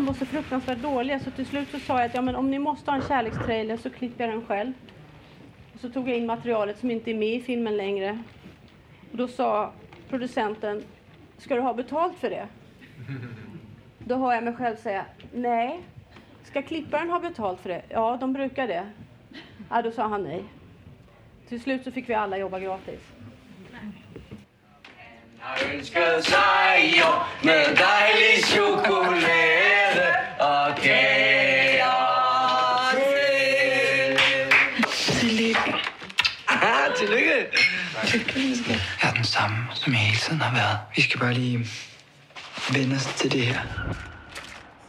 program var så fruktansvärt dåliga så till slut så sa jag att ja, men om ni måste ha en kärlekstrailer så klipper jag den själv. Och så tog jag in materialet som inte är med i filmen längre. Och då sa producenten, ska du ha betalt för det? Då hör jag mig själv säga, nej. Ska klipparen ha betalt för det? Ja, de brukar det. Ja, då sa han nej. Till slut så fick vi alla jobba gratis. Jeg ønsker sig jo med dejlig chokolade samme, som jeg hele tiden har været. Vi skal bare lige vende os til det her.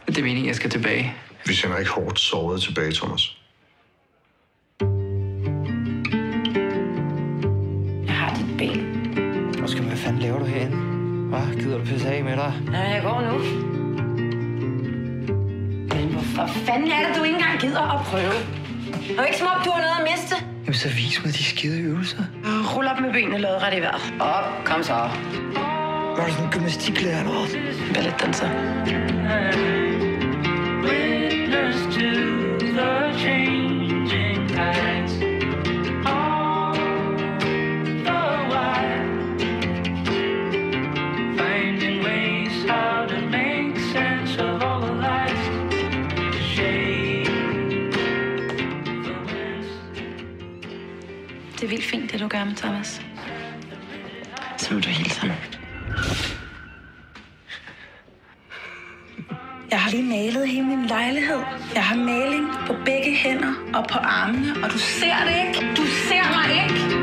Det er meningen, jeg skal tilbage. Vi sender ikke hårdt såret tilbage, Thomas. Jeg har dit ben. Hvad skal hvad fanden laver du herinde? Hvad gider du pisse af med dig? Ja, jeg går nu. Men hvorfor fanden er det, du ikke engang gider at prøve? Er jo ikke som om, du har noget at miste. Jamen så vis mig de skide øvelser. Rull op med benene lodret i vejret. Op, kom så. Var du sådan en gymnastiklærer eller hvad? Balletdanser. Vildt fint, det du gør med Thomas. Så må du hilse ham. Jeg har lige malet hele min lejlighed. Jeg har maling på begge hænder og på armene, og du ser det ikke. Du ser mig ikke.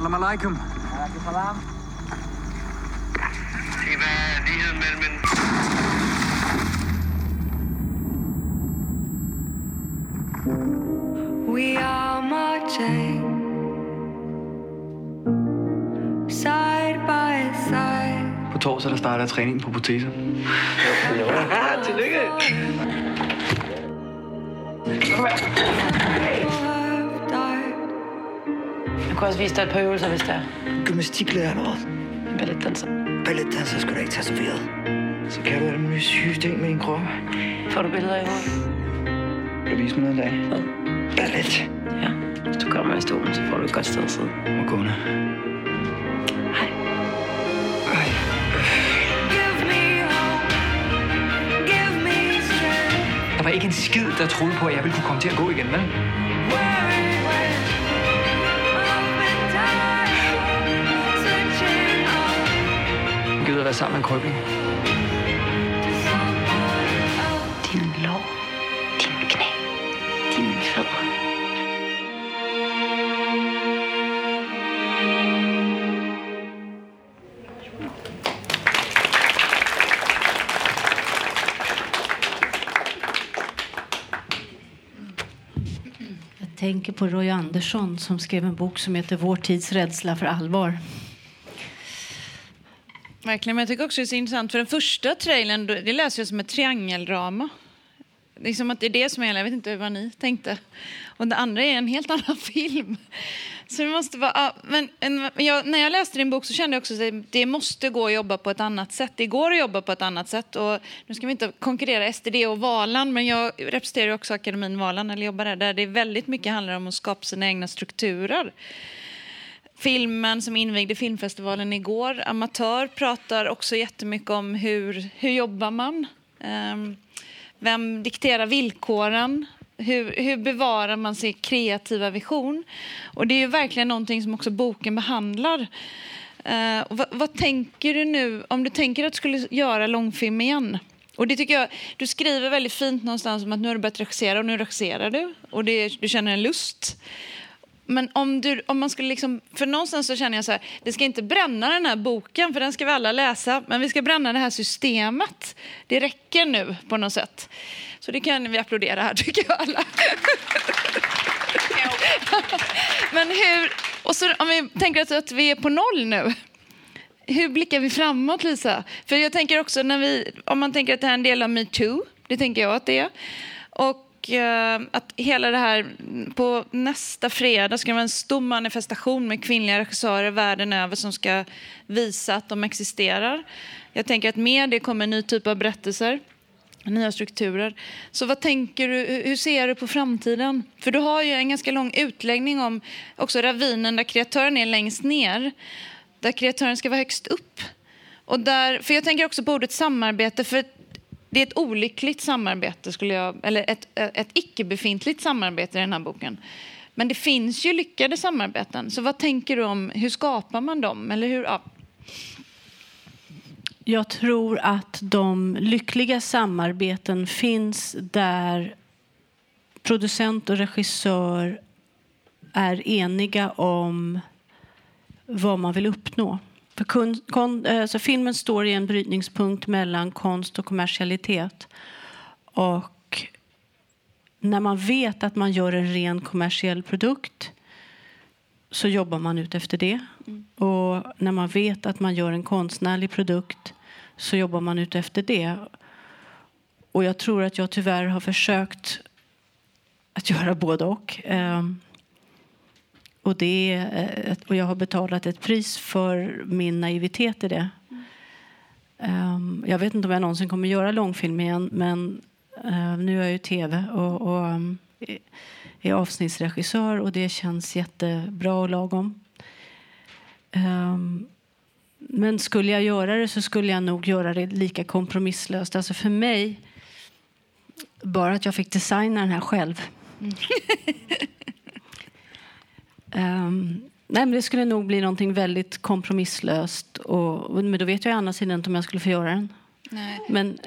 Salam alaikum. Er mellem en We are marching side by side. På torsdag der starter træningen på Protese. Ah, tillykke. Også vise dig et par øvelser, hvis der er. Gymnastiklærer eller hvad? Balletdanser. Balletdanser skal du ikke tatoveret. Så kan du alle mulige syge ting med din krop. Får du billeder i hovedet? Kan du vise mig noget en dag? Ballet. Ja. Hvis du kommer i stolen, så får du et godt sted at sidde. Og gående. Hej. Strength. Der var ikke en skid, der troede på, at jeg ville kunne komme til at gå igen, vel? Gider at være sammen med en krøbling. Din lov. Din knæ. Dine fødder. Jag tänker på Roy Andersson som skrev en bok som heter Vår tids rädsla för allvar. Verkligen, men jag tycker också det är så intressant för den första trailern, det läser jag som ett triangeldrama. Liksom att det är det som är, jag vet inte vad ni tänkte. Och det andra är en helt annan film. Så det måste vara, ja, men, en, jag, när jag läste din bok så kände jag också att det, det måste gå att jobba på ett annat sätt. Det går att jobba på ett annat sätt. Och nu ska vi inte konkurrera STD och Valand, men jag representerar också akademin Valand, eller jobbar där, där det väldigt mycket handlar om att skapa sina egna strukturer. Filmen som invigde filmfestivalen igår, Amatör, pratar också jättemycket om hur, hur jobbar man? Ehm, vem dikterar villkoren? Hur, hur bevarar man sin kreativa vision? Och det är ju verkligen någonting som också boken behandlar. Eh, vad, vad tänker du nu, om du tänker att du skulle göra långfilm igen? Och det tycker jag, du skriver väldigt fint någonstans om att nu har du börjat regissera och nu regisserar du och det, du känner en lust. Men om, du, om man skulle liksom, för någonstans så känner jag så här, vi ska inte bränna den här boken för den ska vi alla läsa, men vi ska bränna det här systemet. Det räcker nu på något sätt. Så det kan vi applådera här tycker jag alla. men hur, och så om vi tänker att, att vi är på noll nu. Hur blickar vi framåt Lisa? För jag tänker också när vi, om man tänker att det här är en del av metoo, det tänker jag att det är. Och eh, att hela det här, på nästa fredag ska det vara en stor manifestation med kvinnliga regissörer världen över som ska visa att de existerar. Jag tänker att med det kommer en ny typ av berättelser, nya strukturer. Så vad tänker du, hur- hur ser du på framtiden? För du har ju en ganska lång utläggning om också ravinen där kreatören är längst ner, där kreatören ska vara högst upp. Och där, för jag tänker också på ordet samarbete, för det är ett olyckligt samarbete, skulle jag, eller ett, ett icke-befintligt samarbete i den här boken. Men det finns ju lyckade samarbeten. Så vad tänker du om, hur skapar man dem? Eller hur, ja. Jag tror att de lyckliga samarbeten finns där producent och regissör är eniga om vad man vill uppnå. För kun, kon, alltså filmen står i en brytningspunkt mellan konst och kommersialitet. Och när man vet att man gör en ren kommersiell produkt så jobbar man ut efter det. Och när man vet att man gör en konstnärlig produkt så jobbar man ut efter det. Och jag tror att jag tyvärr har försökt att göra både och. Ehm, och, det eh, och jag har betalat ett pris för min naivitet i det. Ehm, jag vet inte om jag någonsin kommer göra långfilm igen men eh, nu är jag ju tv och, och um, är avsnittsregissör och det känns jättebra och lagom. Ehm, men skulle jag göra det så skulle jag nog göra det lika kompromisslöst. Alltså för mig, bara att jag fick designa den här själv. Ehm, nej, men det skulle nog bli någonting väldigt kompromisslöst. Och, men då vet jag å andra sidan inte om jag skulle få göra den. Nej. Men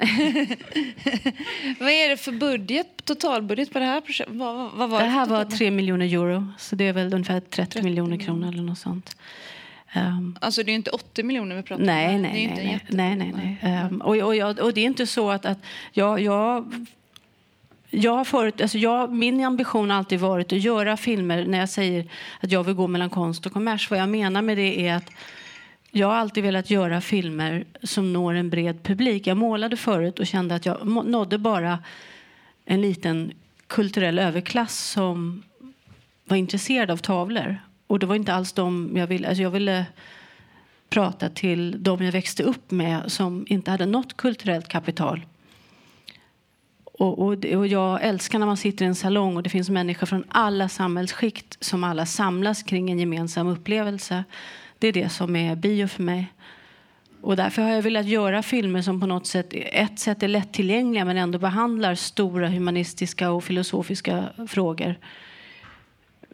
Vad är det för budget, totalbudget på det här projektet? Vad, vad, var det det här var total- 3 miljoner euro, så det är väl ungefär 30, 30 miljoner kronor eller något sånt. Ehm, Alltså det är inte 80 miljoner vi pratar om. Nej, här. nej, nej. nej, nej, nej, nej. Ehm, och, och, jag, och det är inte så att, att jag, jag, jag har förut, alltså jag, min ambition har alltid varit att göra filmer när jag säger att jag vill gå mellan konst och kommers. Vad jag menar med det är att jag har alltid velat göra filmer som når en bred publik. Jag målade förut och kände att jag nådde bara en liten kulturell överklass som var intresserad av tavlor. Och det var inte alls de jag ville... Alltså jag ville prata till de jag växte upp med som inte hade något kulturellt kapital. Och, och, och jag älskar när man sitter i en salong och det finns människor från alla samhällsskikt som alla samlas kring en gemensam upplevelse. Det är det som är bio för mig. Och därför har jag velat göra filmer som på något sätt, ett sätt är lättillgängliga men ändå behandlar stora humanistiska och filosofiska frågor.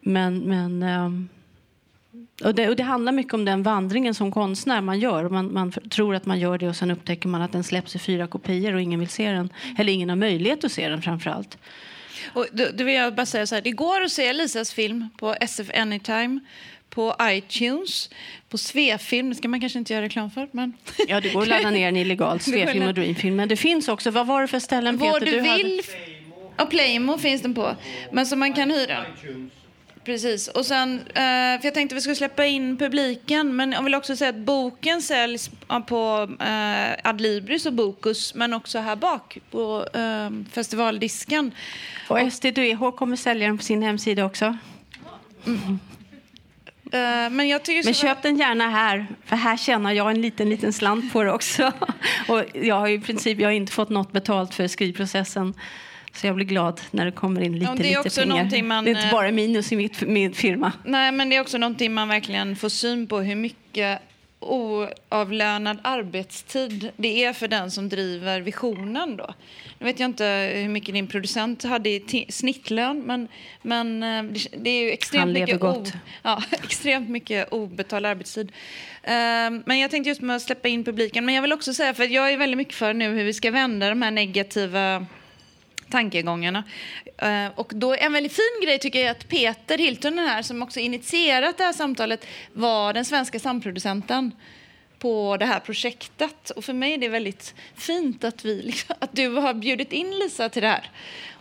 Men, men ehm, och det, och det handlar mycket om den vandringen som konstnär man gör. Man, man tror att man gör det och sen upptäcker man att den släpps i fyra kopior och ingen vill se den. Eller ingen har möjlighet att se den framför allt. Och då, då vill jag bara säga så här, det går att se Lisas film på SF Anytime, på iTunes, på Svefilm, det ska man kanske inte göra reklam för, men... Ja, det går att ladda ner den illegalt, Svefilm och Dreamfilm. Men det finns också, vad var det för ställen Peter? du hade- vill. Och Playmo finns den på. Men som man kan hyra. Precis. Och sen, eh, för jag tänkte vi skulle släppa in publiken, men jag vill också säga att boken säljs på eh, Adlibris och Bokus, men också här bak på eh, festivaldisken. Och SDDH kommer sälja den på sin hemsida också. Eh, men jag tycker Men köp den gärna här, för här tjänar jag en liten, liten slant på det också. Och jag har i princip jag har inte fått något betalt för skrivprocessen. Så jag blir glad när det kommer in lite, Ja, det är lite också pengar. man, det är inte eh, bara minus i mitt, min firma. Nej, men det är också någonting man verkligen får syn på hur mycket oavlönad arbetstid det är för den som driver visionen då. Nu vet jag inte hur mycket din producent hade i snittlön men, men eh, det- är ju extremt mycket, gott. ja, extremt mycket obetald arbetstid. Ehm, men jag tänkte just med att släppa in publiken. Men jag vill också säga, för jag är väldigt mycket för nu hur vi ska vända de här negativa tankegångarna. Eh, och då en väldigt fin grej tycker jag att Peter Hiltunen här, som också initierat det här samtalet, var den svenska samproducenten på det här projektet. Och för mig är det väldigt fint att, vi, liksom, att du har bjudit in Lisa till det här.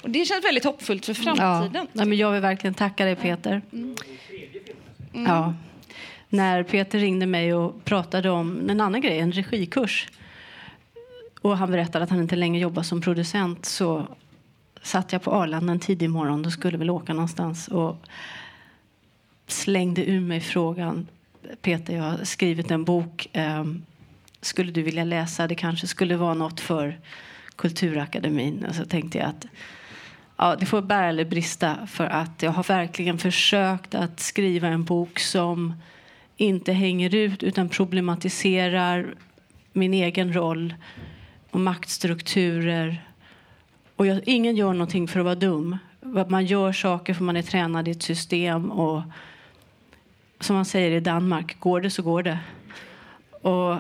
Och det känns väldigt hoppfullt för framtiden. Ja, nej, men jag vill verkligen tacka dig Peter. Ja. När Peter ringde mig och pratade om en annan grej, en regikurs och han berättade att han inte längre jobbar som producent så satt jag på Arlanda en tidig morgon och skulle väl åka någonstans och slängde ur mig frågan Peter, jag har skrivit en bok. Ehm, skulle du vilja läsa? Det kanske skulle vara något för Kulturakademin. Och så tänkte jag att ja, det får bära eller brista för att jag har verkligen försökt att skriva en bok som inte hänger ut utan problematiserar min egen roll och maktstrukturer. Och jag, ingen gör någonting för att vara dum. Man gör saker för man är tränad i ett system. Och som man säger i Danmark, går det så går det. Och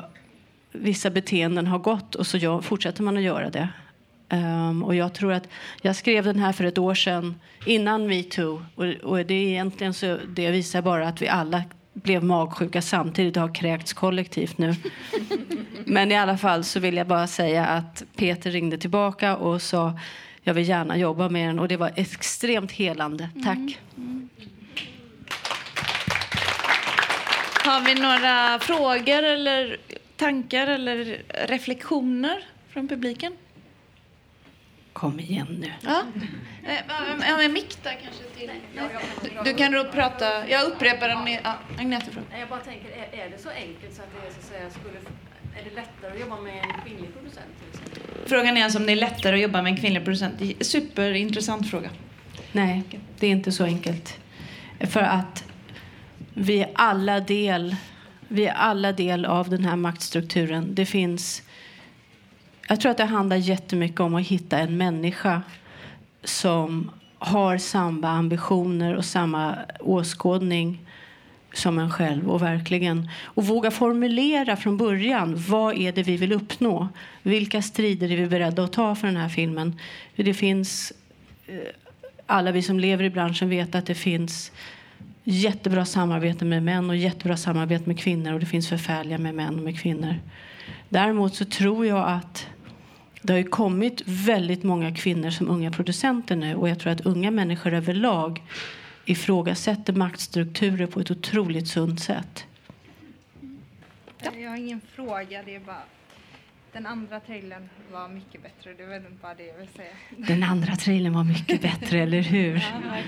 vissa beteenden har gått och så gör, fortsätter man att göra det. Um, och jag tror att jag skrev den här för ett år sedan innan metoo. Och, och det är egentligen så det visar bara att vi alla blev magsjuka samtidigt och har kräkts kollektivt nu. Men i alla fall så vill jag bara säga att Peter ringde tillbaka och sa jag vill gärna jobba med den och det var extremt helande. Tack. Har vi några frågor eller tankar eller reflektioner från publiken? Kom igen nu. Ja. Eh, Ja, en mick där kanske till. Du kan då prata. Jag upprepar den. Ja, Agneta fråga. Nej, Jag bara tänker, är, är det så enkelt så att det är, så att säga, skulle, är det lättare att jobba med en kvinnlig producent till exempel? Frågan är alltså om det är lättare att jobba med en kvinnlig producent. Det är en Superintressant fråga. Nej, det är inte så enkelt. För att vi är alla del, vi är alla del av den här maktstrukturen. Det finns... Jag tror att det handlar jättemycket om att hitta en människa som har samma ambitioner och samma åskådning som en själv och verkligen och våga formulera från början vad är det vi vill uppnå. Vilka strider är vi beredda att ta för den här filmen? Det finns eh, alla vi som lever i branschen vet att det finns jättebra samarbete med män och jättebra samarbete med kvinnor och det finns förfärliga med män och med kvinnor. Däremot så tror jag att det har ju kommit väldigt många kvinnor som unga producenter nu och jag tror att unga människor överlag ifrågasätter maktstrukturer på ett otroligt sunt sätt. Jag har ingen fråga, det är bara... Den andra trailern var mycket bättre, det är väl bara det jag vill säga. Den andra trailern var mycket bättre, eller hur?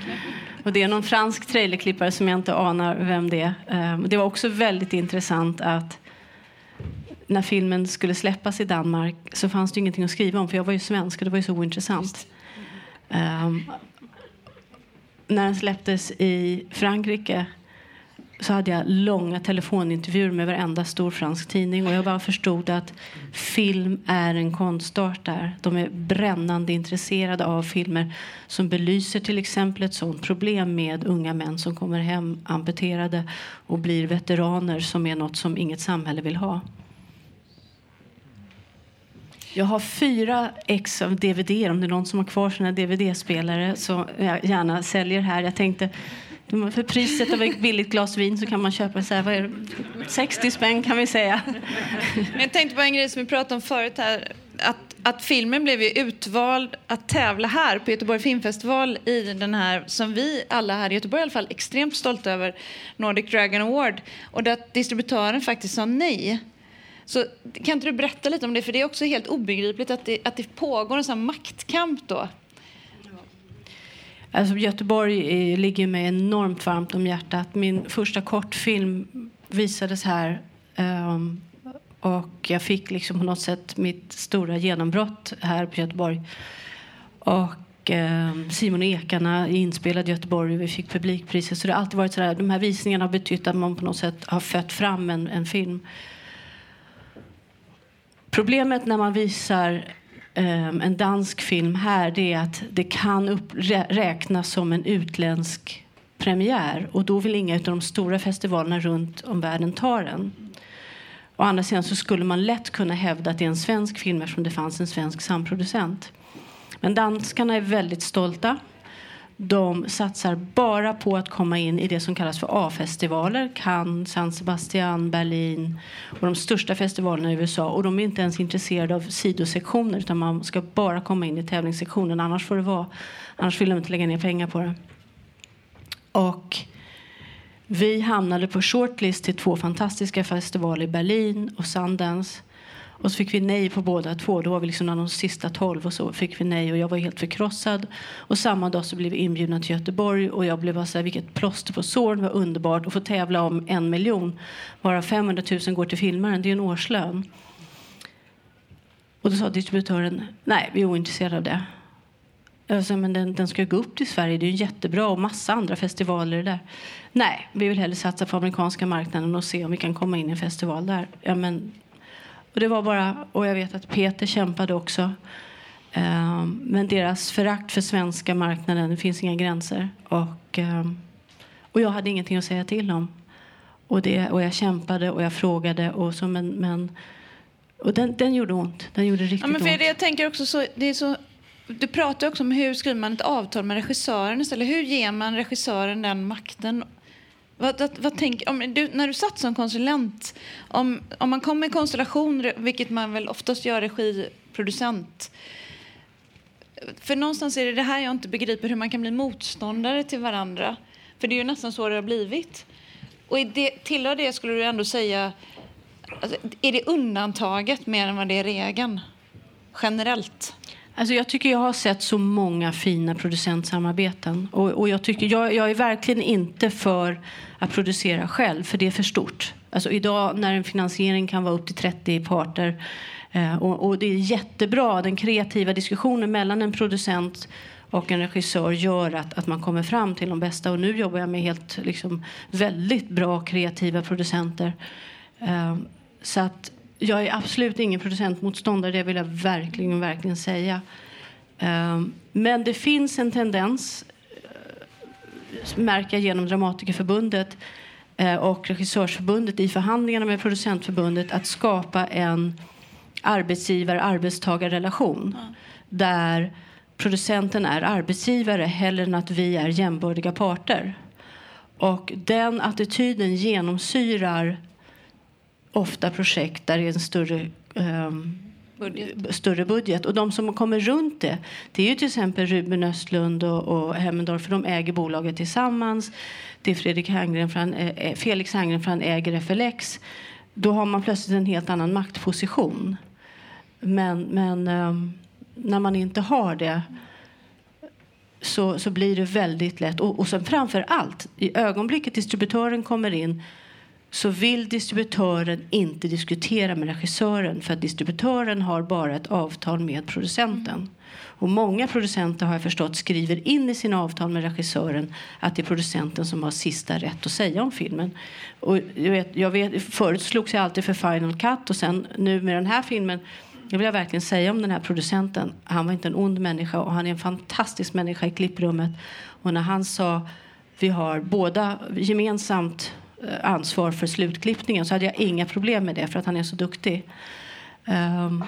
Och det är någon fransk trailerklippare som jag inte anar vem det är. Ehm, Det var också väldigt intressant att när filmen skulle släppas i Danmark så fanns det ingenting att skriva om för jag var ju svensk och det var ju så ointressant. Ehm, när den släpptes i Frankrike så hade jag långa telefonintervjuer med varenda stor fransk tidning och jag bara förstod att film är en konstart där. De är brännande intresserade av filmer som belyser till exempel ett sådant problem med unga män som kommer hem amputerade och blir veteraner som är något som inget samhälle vill ha. Jag har fyra ex av DVD. Om det är någon som har kvar sina DVD-spelare så jag gärna säljer här. Jag tänkte för priset av ett billigt glas vin så kan man köpa så här, vad är det? 60 spänn kan vi säga. Men jag tänkte på en grej som vi pratade om förut här. Att, att filmen blev ju utvald att tävla här på Göteborg Filmfestival i den här, som vi alla här i Göteborg i alla fall, extremt stolta över, Nordic Dragon Award. Och att distributören faktiskt sa nej. Så kan inte du berätta lite om det? För det är också helt obegripligt att det, att det pågår en sån här maktkamp då. Alltså, Göteborg eh, ligger mig enormt varmt om hjärtat. Min första kortfilm visades här. um, och jag fick liksom på något sätt mitt stora genombrott här på Göteborg. Och um, Simon och Ekarna är inspelad i Göteborg och vi fick publikpriset. Så det har alltid varit sådär, de här visningarna har betytt att man på något sätt har fött fram en, en film. Problemet när man visar um, en dansk film här det är att det kan upp, rä, räknas som en utländsk premiär och då vill inga av de stora festivalerna runt om världen ta den. Å andra sidan så skulle man lätt kunna hävda att det är en svensk film eftersom det fanns en svensk samproducent. Men danskarna är väldigt stolta. De satsar bara på att komma in i det som kallas för A-festivaler. Cannes, San Sebastian, Berlin och de största festivalerna i USA. Och de är inte ens intresserade av sidosektioner utan man ska bara komma in i tävlingssektionen. Annars får det vara. Annars vill de inte lägga ner pengar på det. Och vi hamnade på shortlist till två fantastiska festivaler i Berlin och Sundance. Och så fick vi nej på båda två. Då var vi liksom bland de sista tolv och så fick vi nej och jag var helt förkrossad. Och samma dag så blev vi inbjudna till Göteborg och jag blev bara så här, vilket plåster på såren, det var underbart att få tävla om en miljon. Varav 500 000 går till filmaren, det är en årslön. Och då sa distributören, nej vi är ointresserade av det. Jag sa, men den, den ska gå upp till Sverige, det är ju jättebra och massa andra festivaler där. Nej, vi vill hellre satsa på amerikanska marknaden och se om vi kan komma in i en festival där. Ja, men, och det var bara, och jag vet att Peter kämpade också. Ehm, men deras förakt för svenska marknaden, det finns inga gränser. Och, ehm, och jag hade ingenting att säga till om. Och, det, och jag kämpade och jag frågade. Och så, men, men, och den, den gjorde ont. Den gjorde riktigt Ja, men för ont. det, jag tänker också så, det är så, du pratar också om hur skriver man ett avtal med regissören istället. Hur ger man regissören den makten? Vad, vad, vad tänk, om du, när du satt som konsulent, om, om man kommer i konstellation, vilket man väl oftast gör regiproducent, för någonstans är det det här jag inte begriper, hur man kan bli motståndare till varandra. För det är ju nästan så det har blivit. Och det, tillhör det skulle du ändå säga, alltså, är det undantaget mer än vad det är regeln? Generellt? Alltså jag tycker jag har sett så många fina producentsamarbeten. Och, och jag, tycker, jag, jag är verkligen inte för att producera själv, för det är för stort. Alltså idag när en finansiering kan vara upp till 30 parter eh, och, och det är jättebra, den kreativa diskussionen mellan en producent och en regissör gör att, att man kommer fram till de bästa. Och nu jobbar jag med helt liksom, väldigt bra kreativa producenter. Eh, så att jag är absolut ingen producentmotståndare, det vill jag verkligen, verkligen säga. Ehm, Men det finns en tendens, eh, märker jag genom Dramatikerförbundet eh, och Regissörsförbundet i förhandlingarna med Producentförbundet att skapa en arbetsgivar-arbetstagarrelation där producenten är arbetsgivare hellre än att vi är jämbördiga parter. Och den attityden genomsyrar ofta projekt där det är en större, ehm, Budget. större budget. Och de som kommer runt det, det är ju till exempel Ruben Östlund och, och Hemmendorf, för de äger bolaget tillsammans. Det är Fredrik Herngren, för han, eh, Felix Herngren, för han äger FLX. Då har man plötsligt en helt annan maktposition. Men, men ehm, när man inte har det så, så blir det väldigt lätt. Och, och sen framför allt, i ögonblicket distributören kommer in så vill distributören inte diskutera med regissören för att distributören har bara ett avtal med producenten. Och många producenter har jag förstått skriver in i sina avtal med regissören att det är producenten som har sista rätt att säga om filmen. Och jag vet, jag vet, förut slogs jag alltid för Final Cut och sen nu med den här filmen jag vill jag verkligen säga om den här producenten. Han var inte en ond människa och han är en fantastisk människa i klipprummet. Och när han sa vi har båda gemensamt Eh, ansvar för slutklippningen så hade jag inga problem med det för att han är så duktig. Um,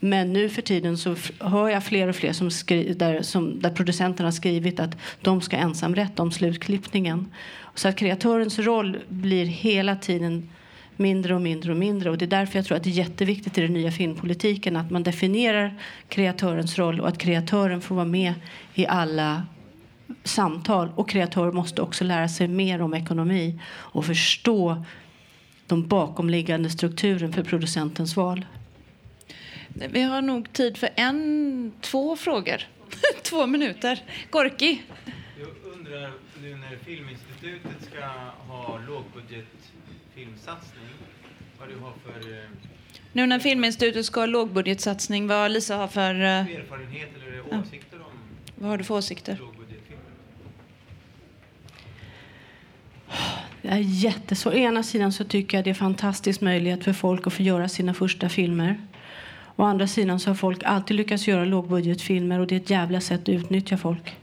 men nu för tiden så hör jag fler och fler som skri- där, som, där producenterna har skrivit att de ska ensamrätta om slutklippningen. Så att kreatörens roll blir hela tiden mindre och mindre och mindre. Och det är därför jag tror att det är jätteviktigt i den nya filmpolitiken att man definierar kreatörens roll och att kreatören får vara med i alla samtal. Och kreatörer måste också lära sig mer om ekonomi och förstå de bakomliggande strukturen för producentens val. Vi har nog tid för en, två frågor. två minuter. Gorki? Jag undrar nu när Filminstitutet ska ha lågbudgetfilmsatsning, vad du har för eh, Nu när Filminstitutet ska ha lågbudgetsatsning, vad Lisa har för... eh, erfarenhet eller åsikter om Vad har du för åsikter? Lågbudgetfilmer. Det är jättesvårt. Å ena sidan så tycker jag det är en fantastisk möjlighet för folk att få göra sina första filmer. Å andra sidan så har folk alltid lyckats göra lågbudgetfilmer och det är ett jävla sätt att utnyttja folk.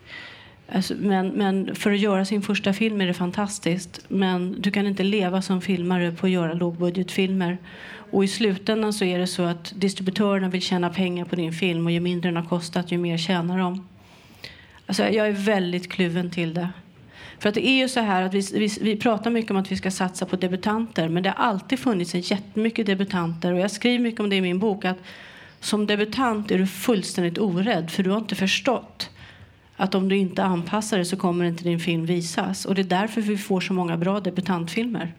Alltså, men, men för att göra sin första film är det fantastiskt. Men du kan inte leva som filmare på att göra lågbudgetfilmer. Och i slutändan så är det så att distributörerna vill tjäna pengar på din film och ju mindre den har kostat ju mer tjänar de. Alltså, jag är väldigt kluven till det. För att det är ju så här att vi, vi, vi pratar mycket om att vi ska satsa på debutanter men det har alltid funnits en jättemycket debutanter och jag skriver mycket om det i min bok att som debutant är du fullständigt orädd för du har inte förstått att om du inte anpassar dig så kommer inte din film visas och det är därför vi får så många bra debutantfilmer.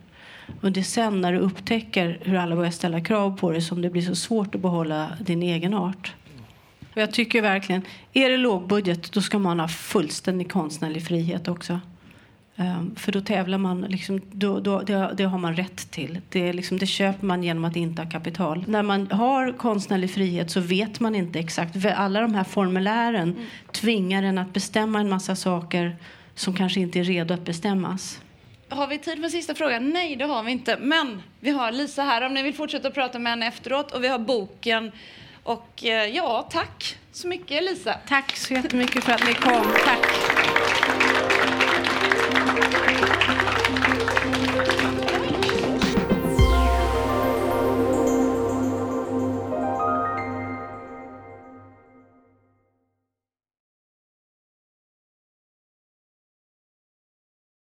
Och det är sen när du upptäcker hur alla börjar ställa krav på dig som det blir så svårt att behålla din egen art. Och jag tycker verkligen, är det lågbudget då ska man ha fullständig konstnärlig frihet också. Ehm, för då tävlar man, liksom, då, då, det, det har man rätt till. Det, liksom, det köper man genom att inte ha kapital. När man har konstnärlig frihet så vet man inte exakt. Alla de här formulären tvingar en att bestämma en massa saker som kanske inte är redo att bestämmas. Har vi tid för sista frågan? Nej, det har vi inte. Men vi har Lisa här om ni vill fortsätta prata med henne efteråt. Och vi har boken. Och eh, ja, tack så mycket Lisa. Tack så jättemycket för att ni kom. Tack.